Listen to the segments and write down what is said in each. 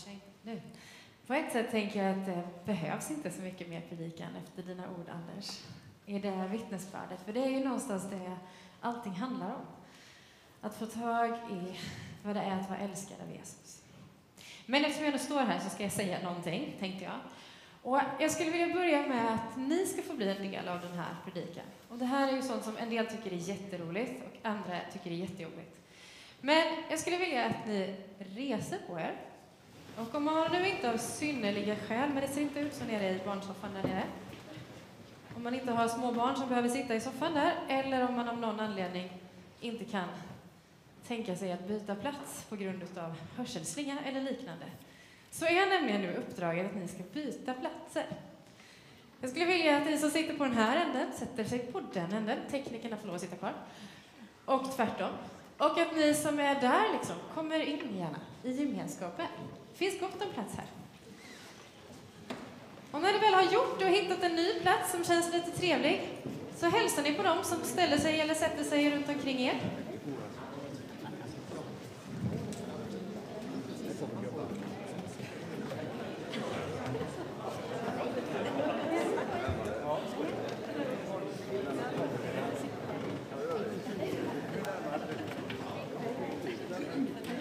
sig. Nu. På ett sätt tänker jag att det behövs inte så mycket mer predikan efter dina ord, Anders, i det här vittnesbördet. För det är ju någonstans det allting handlar om. Att få tag i vad det är att vara älskad av Jesus. Men eftersom jag nu står här så ska jag säga någonting, tänkte jag. Och jag skulle vilja börja med att ni ska få bli en del av den här predikan. Och det här är ju sånt som en del tycker är jätteroligt och andra tycker är jättejobbigt. Men jag skulle vilja att ni reser på er. Och om man nu inte har synnerliga skäl, men det ser inte ut så nere i barnsoffan där nere. Om man inte har små barn som behöver sitta i soffan där, eller om man av någon anledning inte kan tänka sig att byta plats på grund av hörselslinga eller liknande, så är nämligen nu uppdraget att ni ska byta platser. Jag skulle vilja att ni som sitter på den här änden sätter sig på den änden. Teknikerna får lov att sitta kvar. Och tvärtom. Och att ni som är där liksom kommer in gärna i gemenskapen. Det finns gott om plats här. Och när ni väl har gjort det och hittat en ny plats som känns lite trevlig så hälsar ni på dem som ställer sig eller sätter sig runt omkring er.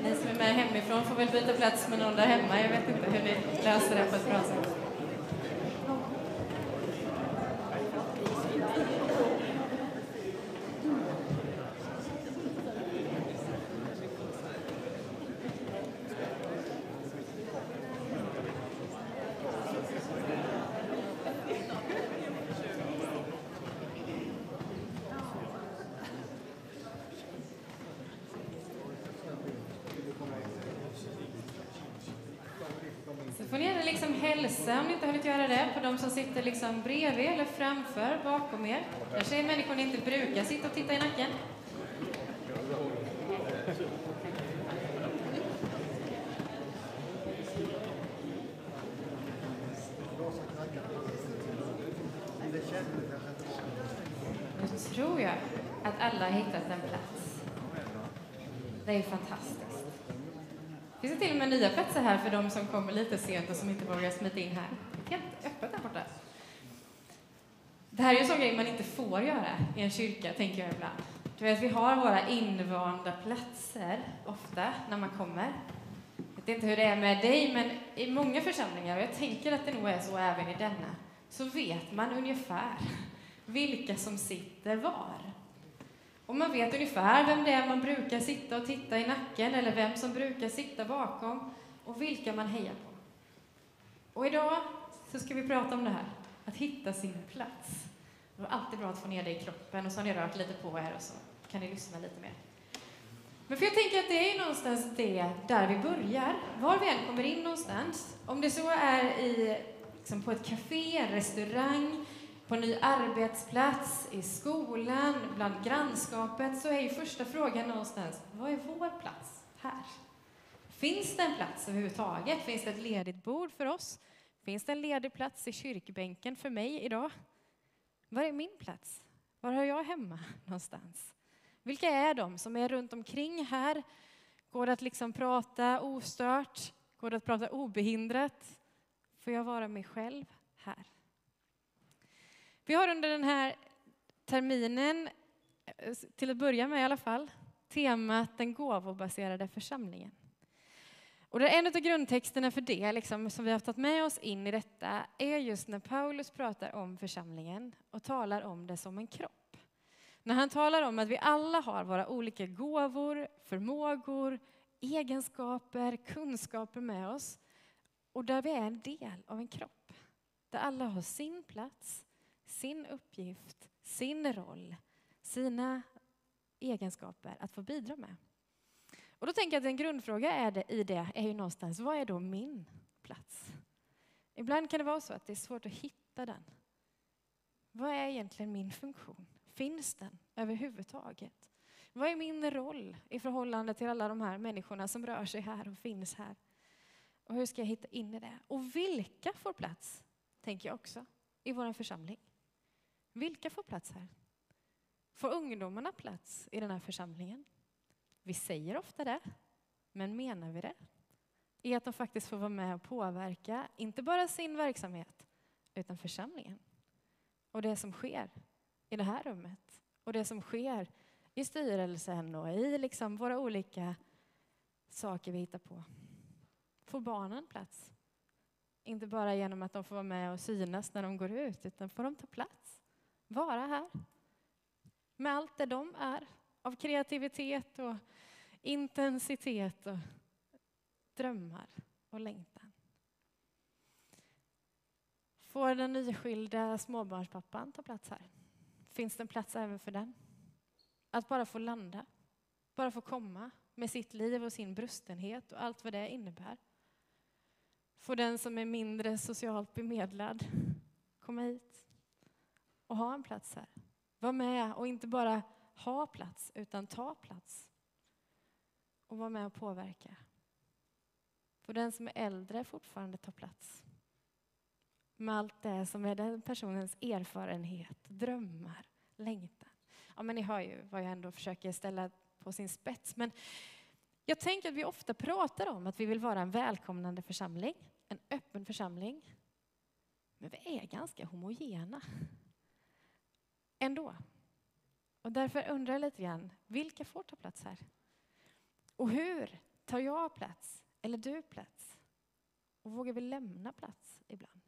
Ni som är med hemifrån får väl byta plats med någon där hemma. Jag vet inte hur ni löser det på ett bra sätt. Så får ni gärna liksom hälsa om ni inte har hunnit göra det på de som sitter liksom bredvid eller framför, bakom er. Kanske är människor ni inte brukar sitta och titta i nacken. Nu tror jag att alla har hittat en plats. Det är fantastiskt. Det finns till och med nya platser här för de som kommer lite sent och som inte vågar smita in här. Helt öppet där borta. Det här är ju en sån grej man inte får göra i en kyrka, tänker jag ibland. Du vet, vi har våra invanda platser ofta när man kommer. Jag vet inte hur det är med dig, men i många församlingar, och jag tänker att det nog är så även i denna, så vet man ungefär vilka som sitter var. Och man vet ungefär vem det är man brukar sitta och titta i nacken eller vem som brukar sitta bakom och vilka man hejar på. Och idag så ska vi prata om det här, att hitta sin plats. Det är alltid bra att få ner det i kroppen och så har ni rört lite på er och så kan ni lyssna lite mer. Men för jag tänker att det är någonstans det där vi börjar, var vi än kommer in någonstans. Om det så är i, liksom på ett café, en restaurang, på en ny arbetsplats, i skolan, bland grannskapet, så är ju första frågan någonstans, vad är vår plats här? Finns det en plats överhuvudtaget? Finns det ett ledigt bord för oss? Finns det en ledig plats i kyrkbänken för mig idag? Var är min plats? Var hör jag hemma någonstans? Vilka är de som är runt omkring här? Går det att liksom prata ostört? Går det att prata obehindrat? Får jag vara mig själv här? Vi har under den här terminen, eh, till att börja med i alla fall, temat den gåvobaserade församlingen. Och en av grundtexterna för det, liksom, som vi har tagit med oss in i detta, är just när Paulus pratar om församlingen och talar om det som en kropp. När han talar om att vi alla har våra olika gåvor, förmågor, egenskaper, kunskaper med oss och där vi är en del av en kropp. Där alla har sin plats, sin uppgift, sin roll, sina egenskaper att få bidra med. Och då tänker jag att en grundfråga är det, i det är ju någonstans, vad är då min plats? Ibland kan det vara så att det är svårt att hitta den. Vad är egentligen min funktion? Finns den överhuvudtaget? Vad är min roll i förhållande till alla de här människorna som rör sig här och finns här? Och hur ska jag hitta in i det? Och vilka får plats, tänker jag också, i vår församling? Vilka får plats här? Får ungdomarna plats i den här församlingen? Vi säger ofta det, men menar vi det? är att de faktiskt får vara med och påverka, inte bara sin verksamhet, utan församlingen. Och det som sker i det här rummet och det som sker i styrelsen och i liksom våra olika saker vi hittar på. Får barnen plats? Inte bara genom att de får vara med och synas när de går ut, utan får de ta plats, vara här. Med allt det de är, av kreativitet och intensitet och drömmar och längtan. Får den nyskilda småbarnspappan ta plats här? Finns det en plats även för den? Att bara få landa, bara få komma med sitt liv och sin brustenhet och allt vad det innebär. Får den som är mindre socialt bemedlad komma hit och ha en plats här. Var med och inte bara ha plats, utan ta plats. Och vara med och påverka. Får den som är äldre fortfarande ta plats. Med allt det som är den personens erfarenhet, drömmar, längtan. Ja, men ni hör ju vad jag ändå försöker ställa på sin spets. Men jag tänker att vi ofta pratar om att vi vill vara en välkomnande församling, en öppen församling. Men vi är ganska homogena ändå. Och därför undrar jag lite grann, vilka får ta plats här? Och hur tar jag plats, eller du plats? Och vågar vi lämna plats ibland?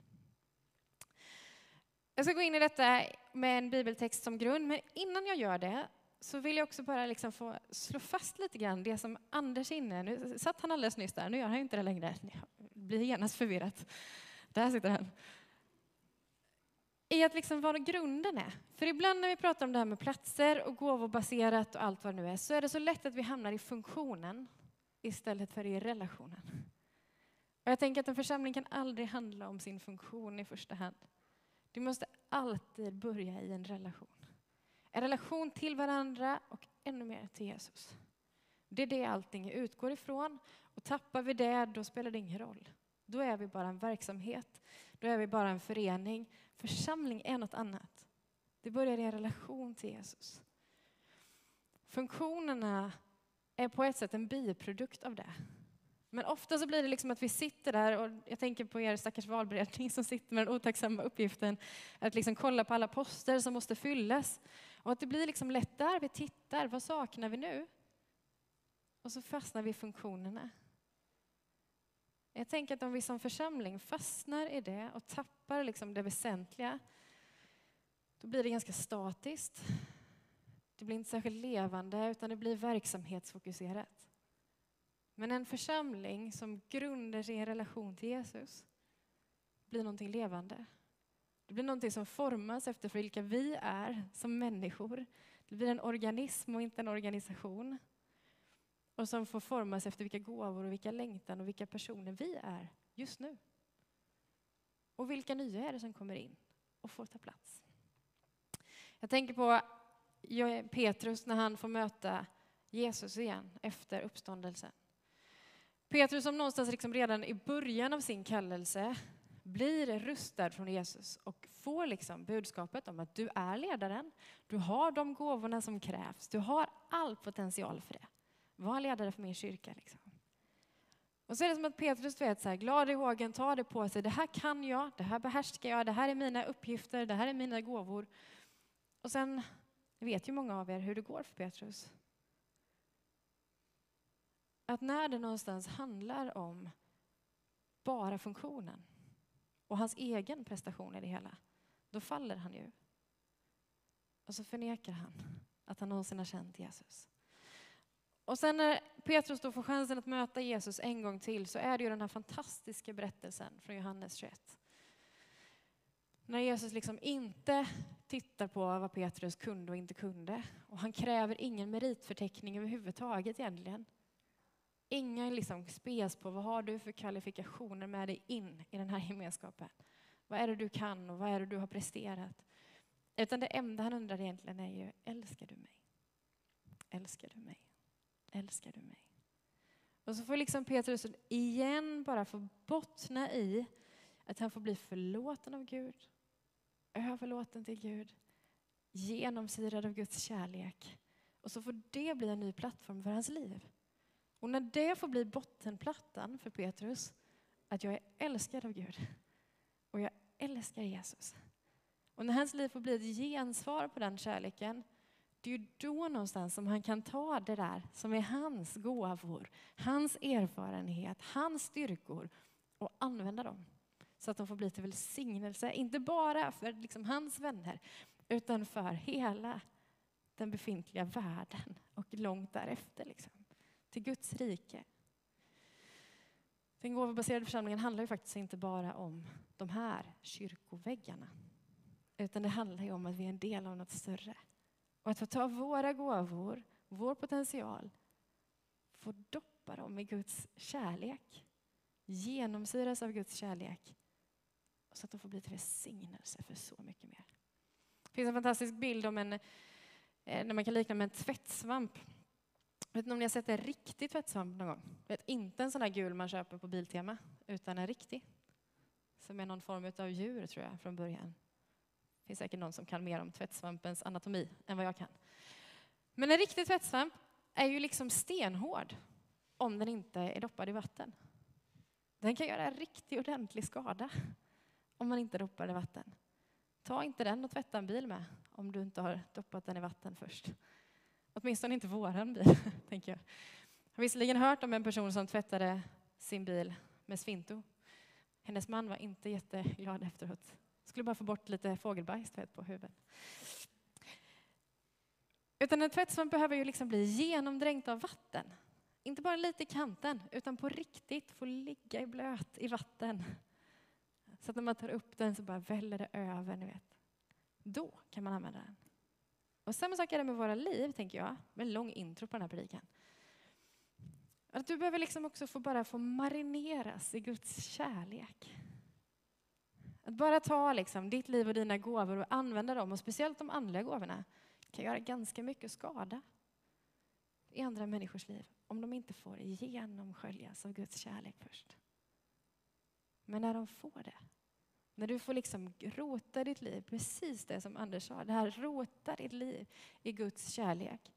Jag ska gå in i detta med en bibeltext som grund, men innan jag gör det så vill jag också bara liksom få slå fast lite grann det som Anders är inne Nu satt han alldeles nyss där, nu gör han inte det längre. Det blir genast förvirrat. Där sitter han. I att liksom vad grunden är. För ibland när vi pratar om det här med platser och gåvobaserat och allt vad det nu är, så är det så lätt att vi hamnar i funktionen istället för i relationen. Och jag tänker att en församling kan aldrig handla om sin funktion i första hand. Du måste alltid börja i en relation. En relation till varandra och ännu mer till Jesus. Det är det allting utgår ifrån. Och tappar vi det, då spelar det ingen roll. Då är vi bara en verksamhet. Då är vi bara en förening. Församling är något annat. Det börjar i en relation till Jesus. Funktionerna är på ett sätt en biprodukt av det. Men ofta så blir det liksom att vi sitter där och jag tänker på er stackars valberedning som sitter med den otacksamma uppgiften att liksom kolla på alla poster som måste fyllas. Och att det blir liksom lätt där vi tittar, vad saknar vi nu? Och så fastnar vi i funktionerna. Jag tänker att om vi som församling fastnar i det och tappar liksom det väsentliga, då blir det ganska statiskt. Det blir inte särskilt levande, utan det blir verksamhetsfokuserat. Men en församling som grundar sig i en relation till Jesus blir någonting levande. Det blir någonting som formas efter vilka vi är som människor. Det blir en organism och inte en organisation. Och som får formas efter vilka gåvor och vilka längtan och vilka personer vi är just nu. Och vilka nya är det som kommer in och får ta plats. Jag tänker på Petrus när han får möta Jesus igen efter uppståndelsen. Petrus som någonstans liksom redan i början av sin kallelse blir rustad från Jesus och får liksom budskapet om att du är ledaren, du har de gåvorna som krävs, du har all potential för det. Var ledare för min kyrka. Liksom. Och så är det som att Petrus vet, så här, glad i hågen, tar det på sig, det här kan jag, det här behärskar jag, det här är mina uppgifter, det här är mina gåvor. Och sen vet ju många av er hur det går för Petrus. Att när det någonstans handlar om bara funktionen och hans egen prestation i det hela, då faller han ju. Och så förnekar han att han någonsin har känt Jesus. Och sen när Petrus då får chansen att möta Jesus en gång till så är det ju den här fantastiska berättelsen från Johannes 21. När Jesus liksom inte tittar på vad Petrus kunde och inte kunde. Och han kräver ingen meritförteckning överhuvudtaget egentligen. Inga liksom spes på vad har du för kvalifikationer med dig in i den här gemenskapen. Vad är det du kan och vad är det du har presterat? Utan det enda han undrar egentligen är ju, älskar du mig? Älskar du mig? Älskar du mig? Och så får liksom Petrus igen bara få bottna i att han får bli förlåten av Gud, överlåten till Gud, genomsyrad av Guds kärlek. Och så får det bli en ny plattform för hans liv. Och när det får bli bottenplattan för Petrus, att jag är älskad av Gud och jag älskar Jesus. Och när hans liv får bli ett gensvar på den kärleken, det är ju då någonstans som han kan ta det där som är hans gåvor, hans erfarenhet, hans styrkor och använda dem så att de får bli till välsignelse, inte bara för liksom hans vänner, utan för hela den befintliga världen och långt därefter. Liksom, till Guds rike. Den gåvobaserade församlingen handlar ju faktiskt inte bara om de här kyrkoväggarna. Utan det handlar ju om att vi är en del av något större. Och att få ta våra gåvor, vår potential, få doppa dem i Guds kärlek. Genomsyras av Guds kärlek. Så att de får bli till välsignelse för så mycket mer. Det finns en fantastisk bild om en, eh, när man kan likna med en tvättsvamp. Jag vet inte om ni har sett en riktig tvättsvamp någon gång? Vet, inte en sån där gul man köper på Biltema, utan en riktig. Som är någon form av djur tror jag från början. Det finns säkert någon som kan mer om tvättsvampens anatomi än vad jag kan. Men en riktig tvättsvamp är ju liksom stenhård om den inte är doppad i vatten. Den kan göra riktigt riktig ordentlig skada om man inte doppar den i vatten. Ta inte den och tvätta en bil med om du inte har doppat den i vatten först. Åtminstone inte våran bil, tänker jag. Jag har visserligen hört om en person som tvättade sin bil med Svinto. Hennes man var inte jätteglad efteråt. Skulle bara få bort lite fågelbajs på huvudet. Utan en tvättsvamp behöver ju liksom bli genomdränkt av vatten. Inte bara lite i kanten, utan på riktigt få ligga i blöt i vatten. Så att när man tar upp den så bara väller det över, ni vet. Då kan man använda den. Och samma sak är det med våra liv, tänker jag. Med en lång intro på den här predikan. Att du behöver liksom också få bara få marineras i Guds kärlek. Att bara ta liksom ditt liv och dina gåvor och använda dem, och speciellt de andliga gåvorna, kan göra ganska mycket skada i andra människors liv om de inte får genomsköljas av Guds kärlek först. Men när de får det, när du får liksom rota ditt liv, precis det som Anders sa, det här rota ditt liv i Guds kärlek,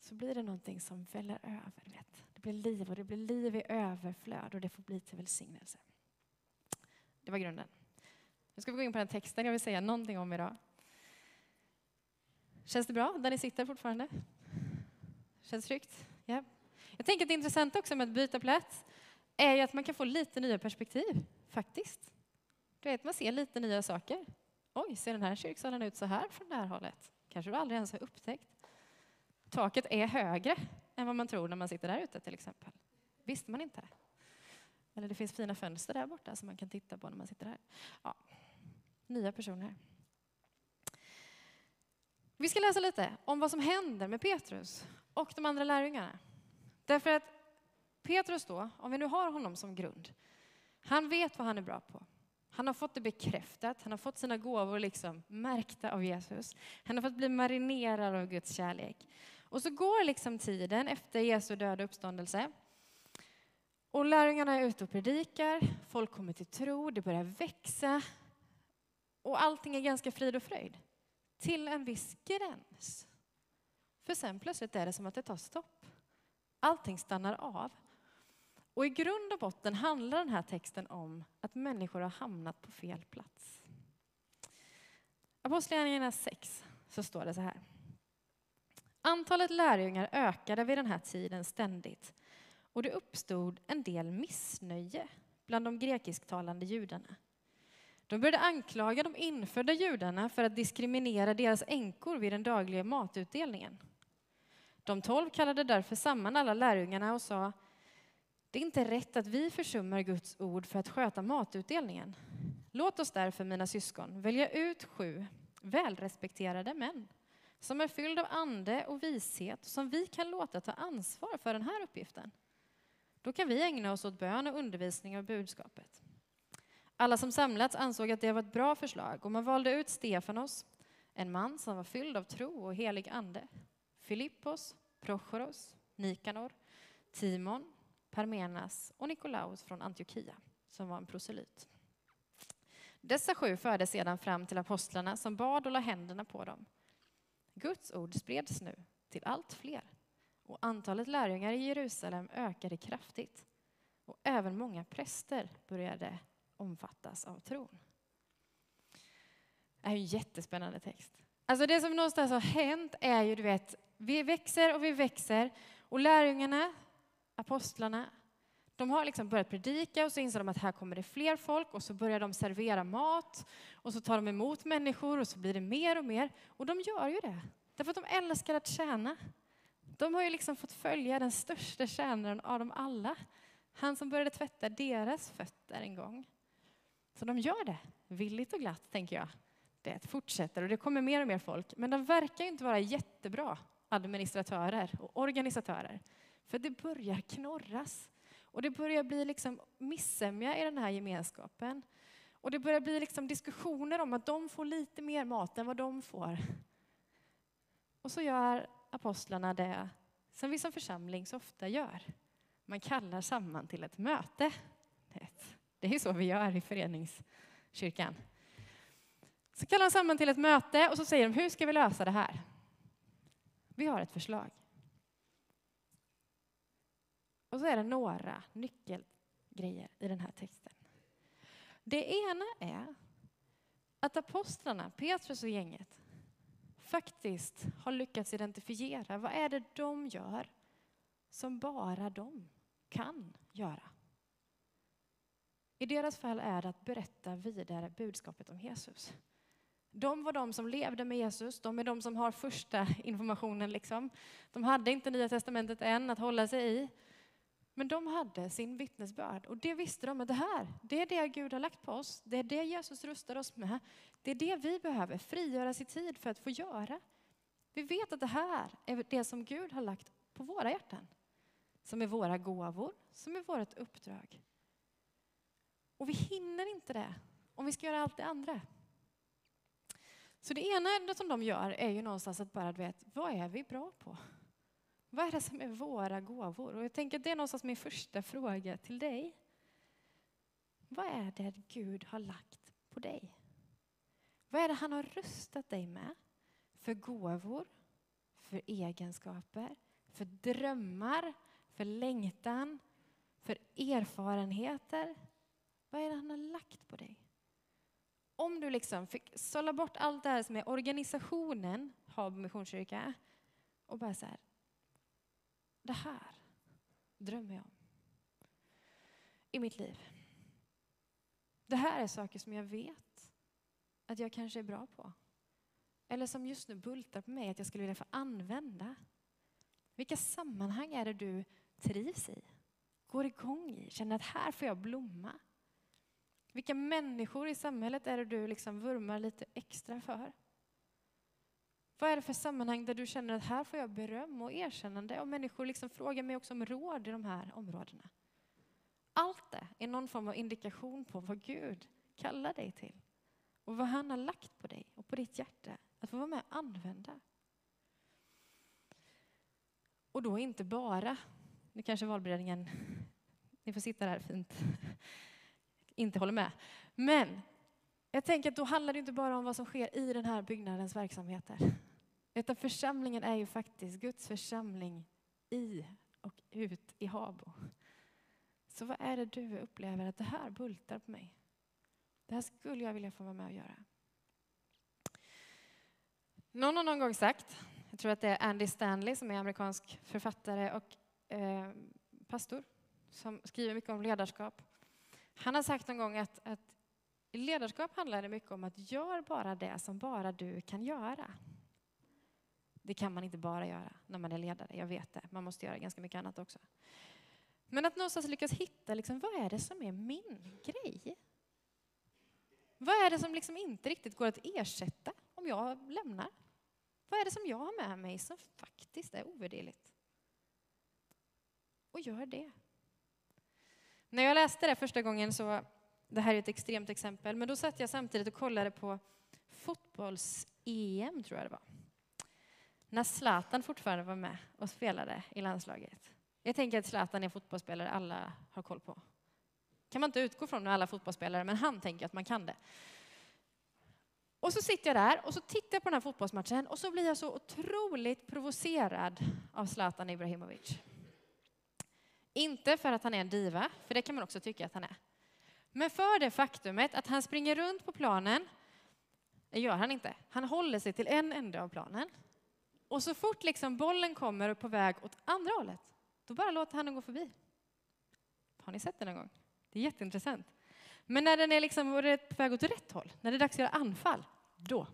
så blir det någonting som väller över. Vet. Det blir liv och det blir liv i överflöd och det får bli till välsignelse. Det var grunden. Nu ska vi gå in på den texten jag vill säga någonting om idag. Känns det bra där ni sitter fortfarande? Känns tryggt? Ja. Jag tänker att det intressanta också med att byta plats är ju att man kan få lite nya perspektiv, faktiskt. Du vet, man ser lite nya saker. Oj, ser den här kyrksalen ut så här från det här hållet? Kanske du aldrig ens har upptäckt. Taket är högre än vad man tror när man sitter där ute till exempel. Visste man inte. Eller det finns fina fönster där borta som man kan titta på när man sitter här. Ja. Nya personer. Vi ska läsa lite om vad som händer med Petrus och de andra lärjungarna. Därför att Petrus då, om vi nu har honom som grund, han vet vad han är bra på. Han har fått det bekräftat, han har fått sina gåvor liksom märkta av Jesus. Han har fått bli marinerad av Guds kärlek. Och så går liksom tiden efter Jesu död och uppståndelse. Och lärjungarna är ute och predikar, folk kommer till tro, det börjar växa. Och allting är ganska frid och fröjd. Till en viss gräns. För sen plötsligt är det som att det tar stopp. Allting stannar av. Och i grund och botten handlar den här texten om att människor har hamnat på fel plats. Apostlagärningarna 6 så står det så här. Antalet lärjungar ökade vid den här tiden ständigt och det uppstod en del missnöje bland de grekisktalande judarna. De började anklaga de infödda judarna för att diskriminera deras änkor vid den dagliga matutdelningen. De tolv kallade därför samman alla lärjungarna och sa det är inte rätt att vi försummar Guds ord för att sköta matutdelningen. Låt oss därför, mina syskon, välja ut sju välrespekterade män som är fylld av ande och vishet som vi kan låta ta ansvar för den här uppgiften. Då kan vi ägna oss åt bön och undervisning av budskapet. Alla som samlats ansåg att det var ett bra förslag och man valde ut Stefanos, en man som var fylld av tro och helig ande, Filippos, Prochoros, Nikanor, Timon, Parmenas och Nikolaus från Antiochia, som var en proselyt. Dessa sju förde sedan fram till apostlarna som bad och la händerna på dem. Guds ord spreds nu till allt fler och antalet lärjungar i Jerusalem ökade kraftigt. Och även många präster började omfattas av tron. Det är en jättespännande text. Alltså det som någonstans har hänt är ju, du vet, vi växer och vi växer och lärjungarna, apostlarna, de har liksom börjat predika och så inser de att här kommer det fler folk och så börjar de servera mat och så tar de emot människor och så blir det mer och mer. Och de gör ju det, därför att de älskar att tjäna. De har ju liksom fått följa den största tjänaren av dem alla. Han som började tvätta deras fötter en gång. Så de gör det, villigt och glatt tänker jag. Det fortsätter och det kommer mer och mer folk. Men de verkar inte vara jättebra administratörer och organisatörer. För det börjar knorras. Och det börjar bli liksom missämja i den här gemenskapen. Och det börjar bli liksom diskussioner om att de får lite mer mat än vad de får. Och så gör apostlarna det som vi som församling så ofta gör. Man kallar samman till ett möte. Det är så vi gör i föreningskyrkan. Så kallar de samman till ett möte och så säger de, hur ska vi lösa det här? Vi har ett förslag. Och så är det några nyckelgrejer i den här texten. Det ena är att apostlarna, Petrus och gänget, faktiskt har lyckats identifiera vad är det de gör som bara de kan göra. I deras fall är det att berätta vidare budskapet om Jesus. De var de som levde med Jesus, de är de som har första informationen. Liksom. De hade inte Nya Testamentet än att hålla sig i. Men de hade sin vittnesbörd och det visste de att det här, det är det Gud har lagt på oss. Det är det Jesus rustar oss med. Det är det vi behöver frigöras i tid för att få göra. Vi vet att det här är det som Gud har lagt på våra hjärtan. Som är våra gåvor, som är vårt uppdrag. Och vi hinner inte det om vi ska göra allt det andra. Så det ena som de gör är ju någonstans att bara vet, vad är vi bra på? Vad är det som är våra gåvor? Och jag tänker att det är någonstans min första fråga till dig. Vad är det Gud har lagt på dig? Vad är det han har rustat dig med för gåvor, för egenskaper, för drömmar, för längtan, för erfarenheter? Vad är det han har lagt på dig? Om du liksom fick sålla bort allt det här som är organisationen Habo Missionskyrka och bara så här, det här drömmer jag om i mitt liv. Det här är saker som jag vet att jag kanske är bra på. Eller som just nu bultar på mig att jag skulle vilja få använda. Vilka sammanhang är det du trivs i? Går igång i? Känner att här får jag blomma? Vilka människor i samhället är det du liksom vurmar lite extra för? Vad är det för sammanhang där du känner att här får jag beröm och erkännande och människor liksom frågar mig också om råd i de här områdena? Allt det är någon form av indikation på vad Gud kallar dig till och vad han har lagt på dig och på ditt hjärta att få vara med och använda. Och då inte bara, nu kanske valberedningen, ni får sitta där fint, inte håller med. Men jag tänker att då handlar det inte bara om vad som sker i den här byggnadens verksamheter. Utan församlingen är ju faktiskt Guds församling i och ut i Habo. Så vad är det du upplever att det här bultar på mig? Det här skulle jag vilja få vara med och göra. Någon har någon gång sagt, jag tror att det är Andy Stanley som är amerikansk författare och eh, pastor som skriver mycket om ledarskap. Han har sagt någon gång att, att ledarskap handlar mycket om att gör bara det som bara du kan göra. Det kan man inte bara göra när man är ledare, jag vet det. Man måste göra ganska mycket annat också. Men att någonstans lyckas hitta, liksom, vad är det som är min grej? Vad är det som liksom inte riktigt går att ersätta om jag lämnar? Vad är det som jag har med mig som faktiskt är ovärderligt? Och gör det. När jag läste det första gången så, det här är ett extremt exempel, men då satt jag samtidigt och kollade på fotbolls-EM, tror jag det var när Zlatan fortfarande var med och spelade i landslaget. Jag tänker att Zlatan är fotbollsspelare alla har koll på. kan man inte utgå från med alla fotbollsspelare, men han tänker att man kan det. Och så sitter jag där och så tittar jag på den här fotbollsmatchen och så blir jag så otroligt provocerad av Zlatan Ibrahimovic. Inte för att han är en diva, för det kan man också tycka att han är. Men för det faktumet att han springer runt på planen, det gör han inte. Han håller sig till en ände av planen. Och så fort liksom bollen kommer på väg åt andra hållet, då bara låter han den gå förbi. Har ni sett det någon gång? Det är jätteintressant. Men när den är liksom på väg åt rätt håll, när det är dags att göra anfall, då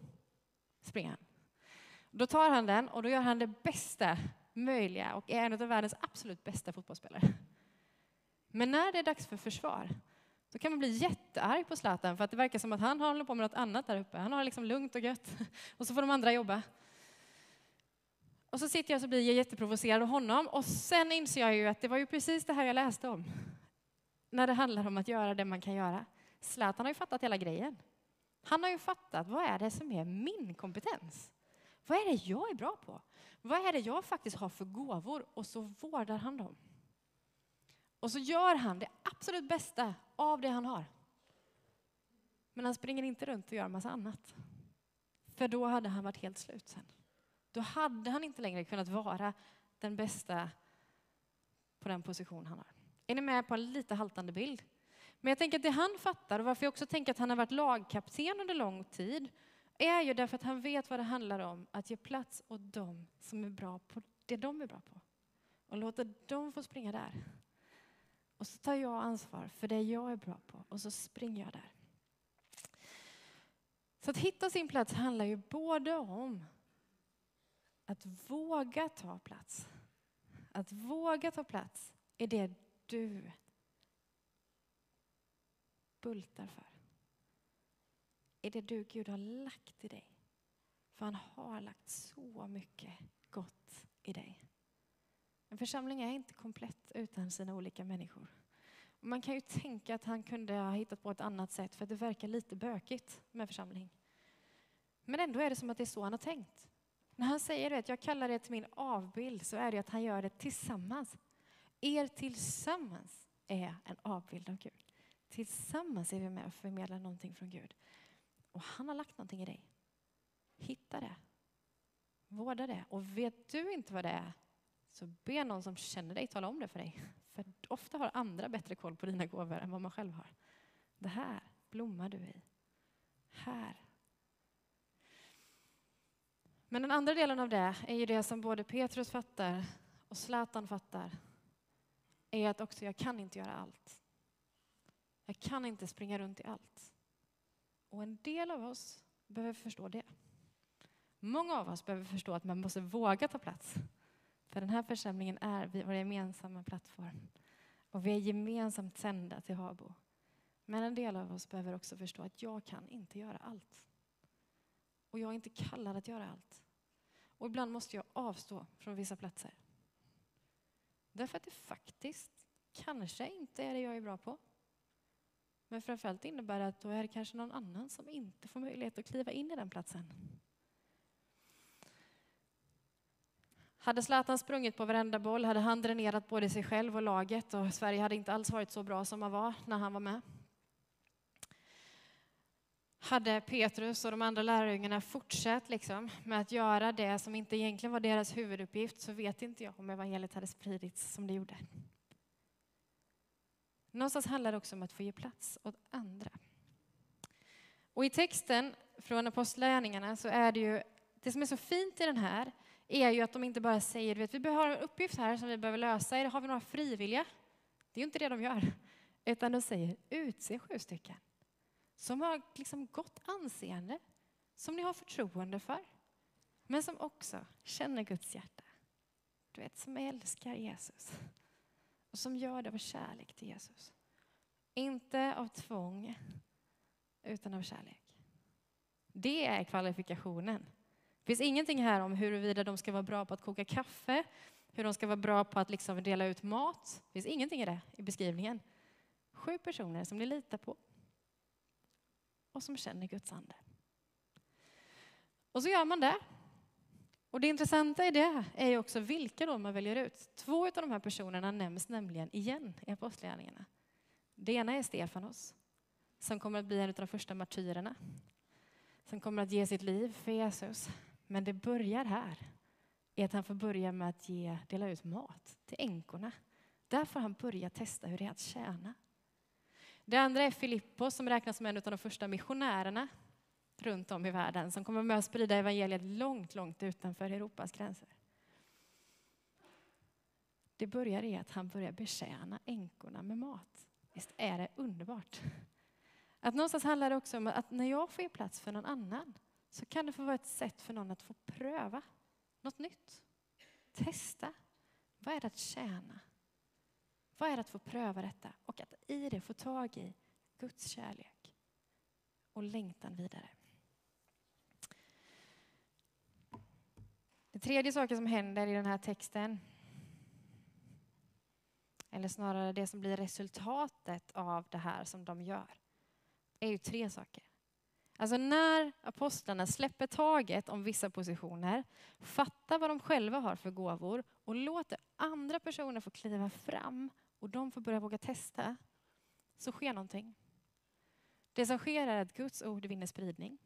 springer han. Då tar han den och då gör han det bästa möjliga och är en av världens absolut bästa fotbollsspelare. Men när det är dags för försvar, då kan man bli jättearg på Zlatan för att det verkar som att han håller på med något annat där uppe. Han har liksom lugnt och gött och så får de andra jobba. Och så sitter jag och blir jag jätteprovocerad av honom och sen inser jag ju att det var ju precis det här jag läste om. När det handlar om att göra det man kan göra. Zlatan har ju fattat hela grejen. Han har ju fattat vad är det som är min kompetens. Vad är det jag är bra på? Vad är det jag faktiskt har för gåvor? Och så vårdar han dem. Och så gör han det absolut bästa av det han har. Men han springer inte runt och gör en massa annat. För då hade han varit helt slut sen. Då hade han inte längre kunnat vara den bästa på den position han har. Är ni med på en lite haltande bild? Men jag tänker att det han fattar och varför jag också tänker att han har varit lagkapten under lång tid är ju därför att han vet vad det handlar om, att ge plats åt dem som är bra på det de är bra på. Och låta dem få springa där. Och så tar jag ansvar för det jag är bra på och så springer jag där. Så att hitta sin plats handlar ju både om att våga ta plats. Att våga ta plats är det du bultar för. Är det du Gud har lagt i dig. För han har lagt så mycket gott i dig. En församling är inte komplett utan sina olika människor. Man kan ju tänka att han kunde ha hittat på ett annat sätt för det verkar lite bökigt med församling. Men ändå är det som att det är så han har tänkt. När han säger att jag kallar det till min avbild så är det att han gör det tillsammans. Er tillsammans är en avbild av Gud. Tillsammans är vi med och förmedlar någonting från Gud. Och han har lagt någonting i dig. Hitta det. Vårda det. Och vet du inte vad det är så be någon som känner dig tala om det för dig. För ofta har andra bättre koll på dina gåvor än vad man själv har. Det här blommar du i. Här. Men den andra delen av det är ju det som både Petrus fattar och Zlatan fattar. Är att också jag kan inte göra allt. Jag kan inte springa runt i allt. Och en del av oss behöver förstå det. Många av oss behöver förstå att man måste våga ta plats. För den här församlingen är vår gemensamma plattform. Och vi är gemensamt sända till Habo. Men en del av oss behöver också förstå att jag kan inte göra allt. Och jag är inte kallad att göra allt. Och ibland måste jag avstå från vissa platser. Därför att det faktiskt kanske inte är det jag är bra på. Men framförallt innebär det att då är det kanske någon annan som inte får möjlighet att kliva in i den platsen. Hade Zlatan sprungit på varenda boll hade han dränerat både sig själv och laget och Sverige hade inte alls varit så bra som man var när han var med. Hade Petrus och de andra lärjungarna fortsatt liksom med att göra det som inte egentligen var deras huvuduppgift så vet inte jag om evangeliet hade spridits som det gjorde. Någonstans handlar det också om att få ge plats åt andra. Och i texten från Apostlagärningarna så är det ju, det som är så fint i den här är ju att de inte bara säger, vet, vi behöver en uppgift här som vi behöver lösa, har vi några frivilliga? Det är ju inte det de gör, utan de säger utse sju stycken som har liksom gott anseende, som ni har förtroende för, men som också känner Guds hjärta. Du vet, som älskar Jesus och som gör det av kärlek till Jesus. Inte av tvång, utan av kärlek. Det är kvalifikationen. Det finns ingenting här om huruvida de ska vara bra på att koka kaffe, hur de ska vara bra på att liksom dela ut mat. Det finns ingenting i det i beskrivningen. Sju personer som ni litar på och som känner Guds ande. Och så gör man det och det intressanta i det är ju också vilka då man väljer ut. Två av de här personerna nämns nämligen igen i Apostlagärningarna. Det ena är Stefanos, som kommer att bli en av de första martyrerna. som kommer att ge sitt liv för Jesus. Men det börjar här, i att han får börja med att ge, dela ut mat till änkorna. Där får han börja testa hur det är att tjäna. Det andra är Filippos som räknas som en av de första missionärerna runt om i världen som kommer med att sprida evangeliet långt, långt utanför Europas gränser. Det börjar i att han börjar betjäna änkorna med mat. Visst är det underbart? Att någonstans handlar det också om att när jag får ge plats för någon annan så kan det få vara ett sätt för någon att få pröva något nytt. Testa. Vad är det att tjäna? Vad är det att få pröva detta och att i det få tag i Guds kärlek och längtan vidare. Den tredje saken som händer i den här texten eller snarare det som blir resultatet av det här som de gör, är ju tre saker. Alltså när apostlarna släpper taget om vissa positioner, fattar vad de själva har för gåvor och låter andra personer få kliva fram och de får börja våga testa, så sker någonting. Det som sker är att Guds ord vinner spridning.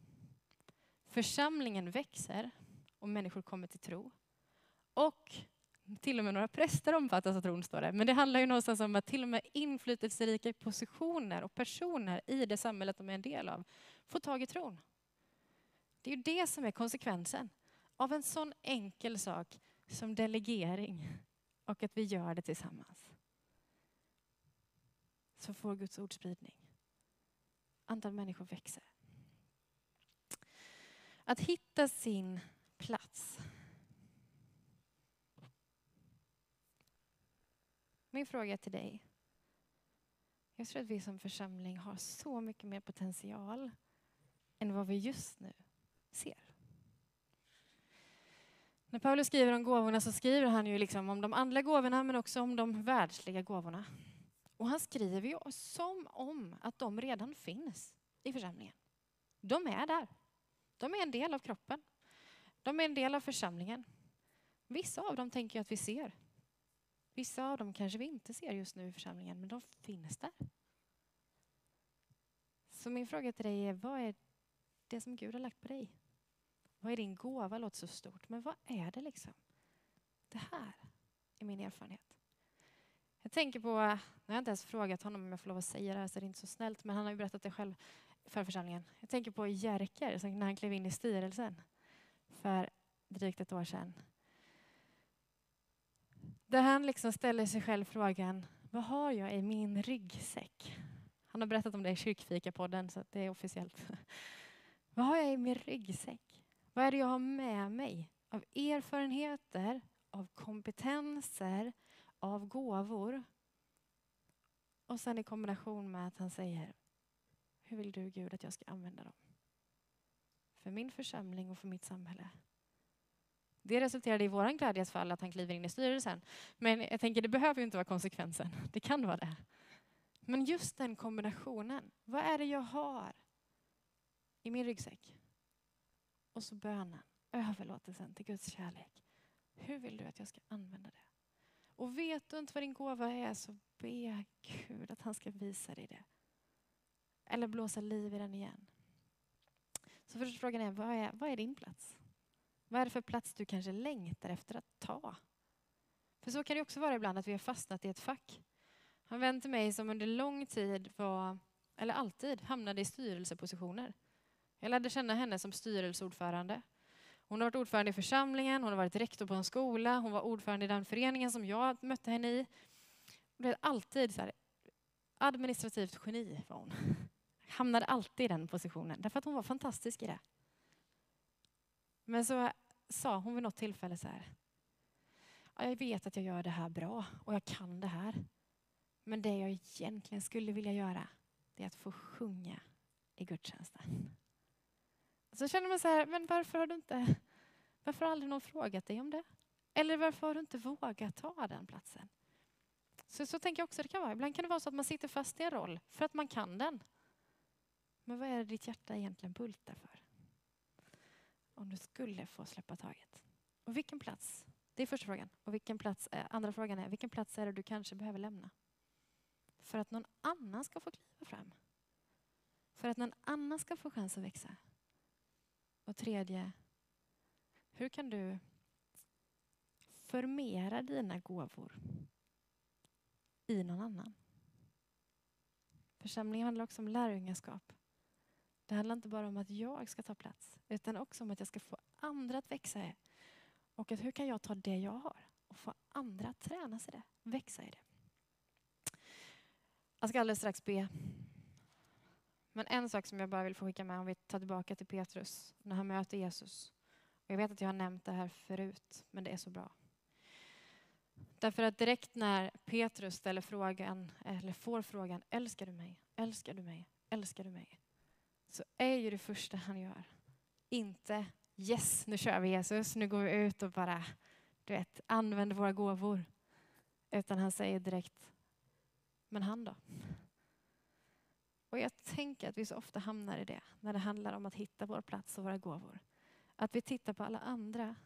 Församlingen växer och människor kommer till tro. Och till och med några präster omfattas av tron, står det. Men det handlar ju någonstans om att till och med inflytelserika positioner och personer i det samhället de är en del av får tag i tron. Det är ju det som är konsekvensen av en sån enkel sak som delegering och att vi gör det tillsammans. Så får Guds ord spridning. Antal människor växer. Att hitta sin plats Min fråga till dig. Jag tror att vi som församling har så mycket mer potential än vad vi just nu ser. När Paulus skriver om gåvorna så skriver han ju liksom om de andliga gåvorna men också om de världsliga gåvorna. Och han skriver ju som om att de redan finns i församlingen. De är där. De är en del av kroppen. De är en del av församlingen. Vissa av dem tänker jag att vi ser. Vissa av dem kanske vi inte ser just nu i församlingen, men de finns där. Så min fråga till dig är, vad är det som Gud har lagt på dig? Vad är din gåva? låter så stort, men vad är det liksom? Det här är min erfarenhet. Jag tänker på, nu har jag inte ens frågat honom om jag får lov att säga det här så det är inte så snällt, men han har ju berättat det själv för församlingen. Jag tänker på Jerker, när han klev in i styrelsen för drygt ett år sedan. Där han liksom ställer sig själv frågan, vad har jag i min ryggsäck? Han har berättat om det i kyrkfikapodden så det är officiellt. vad har jag i min ryggsäck? Vad är det jag har med mig av erfarenheter, av kompetenser, av gåvor? Och sen i kombination med att han säger, hur vill du Gud att jag ska använda dem? För min församling och för mitt samhälle. Det resulterade i våran glädjes fall att han kliver in i styrelsen. Men jag tänker, det behöver ju inte vara konsekvensen. Det kan vara det. Men just den kombinationen. Vad är det jag har i min ryggsäck? Och så bönen, överlåtelsen till Guds kärlek. Hur vill du att jag ska använda det? Och vet du inte vad din gåva är så be Gud att han ska visa dig det. Eller blåsa liv i den igen. Så första frågan är, vad är, vad är din plats? Vad är det för plats du kanske längtar efter att ta? För så kan det också vara ibland att vi har fastnat i ett fack. Han vän till mig som under lång tid var, eller alltid, hamnade i styrelsepositioner. Jag lärde känna henne som styrelseordförande. Hon har varit ordförande i församlingen, hon har varit rektor på en skola, hon var ordförande i den föreningen som jag mötte henne i. Det är alltid så här, administrativt geni var hon. Hamnade alltid i den positionen därför att hon var fantastisk i det. Men så sa hon vid något tillfälle så här. Jag vet att jag gör det här bra och jag kan det här. Men det jag egentligen skulle vilja göra, det är att få sjunga i gudstjänsten. Så känner man så här, men varför har du inte, varför har aldrig någon frågat dig om det? Eller varför har du inte vågat ta den platsen? Så, så tänker jag också det kan vara. Ibland kan det vara så att man sitter fast i en roll för att man kan den. Men vad är det ditt hjärta egentligen bultar för? om du skulle få släppa taget. Och vilken plats? Det är första frågan. Och vilken plats är, andra frågan är, vilken plats är det du kanske behöver lämna? För att någon annan ska få kliva fram. För att någon annan ska få chans att växa. Och tredje, hur kan du förmera dina gåvor i någon annan? Församlingen handlar också om lärjungaskap. Det handlar inte bara om att jag ska ta plats, utan också om att jag ska få andra att växa i. Och att hur kan jag ta det jag har och få andra att träna sig det, växa i det. Jag ska alldeles strax be. Men en sak som jag bara vill få skicka med om vi tar tillbaka till Petrus när han möter Jesus. Och jag vet att jag har nämnt det här förut, men det är så bra. Därför att direkt när Petrus ställer frågan, eller får frågan, älskar du mig? Älskar du mig? Älskar du mig? Så är ju det första han gör, inte yes, nu kör vi Jesus, nu går vi ut och bara, du vet, använder våra gåvor. Utan han säger direkt, men han då? Och jag tänker att vi så ofta hamnar i det när det handlar om att hitta vår plats och våra gåvor. Att vi tittar på alla andra.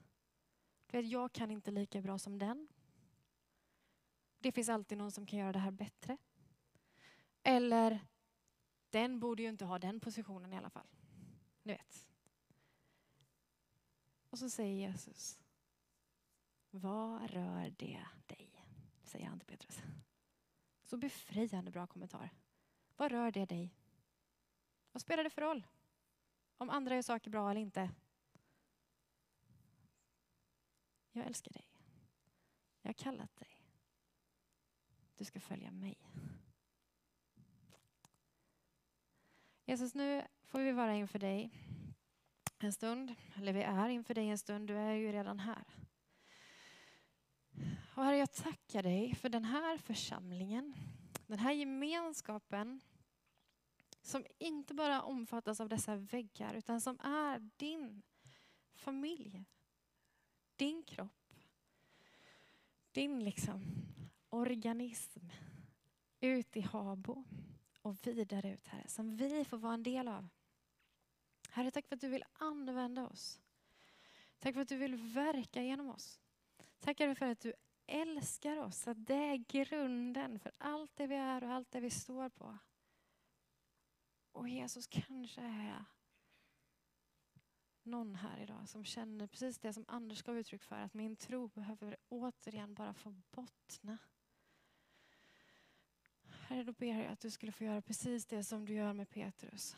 För att jag kan inte lika bra som den. Det finns alltid någon som kan göra det här bättre. Eller, den borde ju inte ha den positionen i alla fall. Ni vet. Och så säger Jesus, vad rör det dig? Säger han till Petrus. Så befriande bra kommentar. Vad rör det dig? Vad spelar det för roll? Om andra gör saker bra eller inte? Jag älskar dig. Jag har kallat dig. Du ska följa mig. Jesus, nu får vi vara inför dig en stund. Eller vi är inför dig en stund. Du är ju redan här. Och Herre, jag tackar dig för den här församlingen. Den här gemenskapen som inte bara omfattas av dessa väggar utan som är din familj. Din kropp. Din liksom organism ut i Habo och vidare ut Herre, som vi får vara en del av. Herre, tack för att du vill använda oss. Tack för att du vill verka genom oss. Tack för att du älskar oss, att det är grunden för allt det vi är och allt det vi står på. Och Jesus kanske är någon här idag som känner precis det som Anders gav uttryck för, att min tro behöver återigen bara få bottna. Herre, då ber jag att du skulle få göra precis det som du gör med Petrus.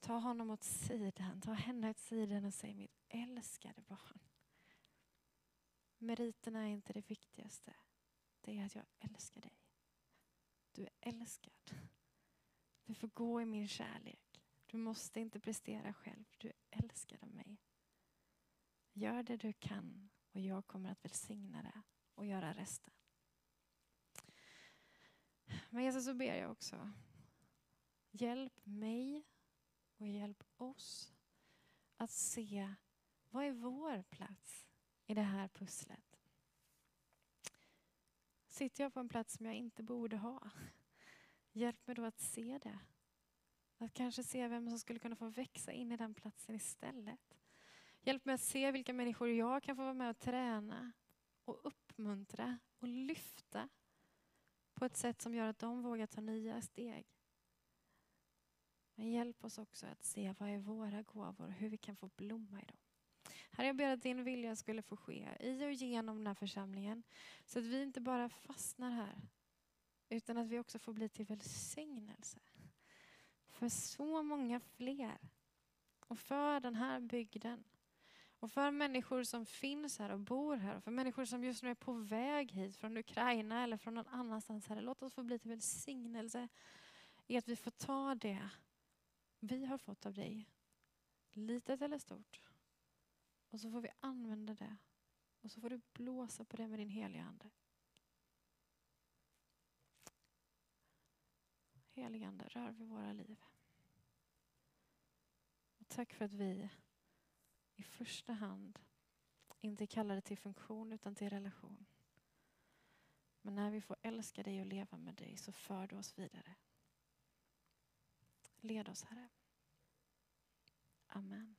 Ta honom åt sidan, ta henne åt sidan och säg mitt älskade barn. Meriterna är inte det viktigaste. Det är att jag älskar dig. Du är älskad. Du får gå i min kärlek. Du måste inte prestera själv. Du älskar mig. Gör det du kan och jag kommer att välsigna det och göra resten. Men Jesus så ber jag också. Hjälp mig och hjälp oss att se vad är vår plats i det här pusslet. Sitter jag på en plats som jag inte borde ha? Hjälp mig då att se det. Att kanske se vem som skulle kunna få växa in i den platsen istället. Hjälp mig att se vilka människor jag kan få vara med och träna och uppmuntra och lyfta på ett sätt som gör att de vågar ta nya steg. Men hjälp oss också att se vad är våra gåvor och hur vi kan få blomma i dem. Herre, jag ber att din vilja skulle få ske i och genom den här församlingen. Så att vi inte bara fastnar här, utan att vi också får bli till välsignelse för så många fler. Och för den här bygden. Och för människor som finns här och bor här och för människor som just nu är på väg hit från Ukraina eller från någon annanstans. Herre, låt oss få bli till välsignelse i att vi får ta det vi har fått av dig, litet eller stort. Och så får vi använda det. Och så får du blåsa på det med din heliga Ande. Heligande, rör vid våra liv. Och tack för att vi i första hand inte kallar det till funktion utan till relation. Men när vi får älska dig och leva med dig så för du oss vidare. Led oss Herre. Amen.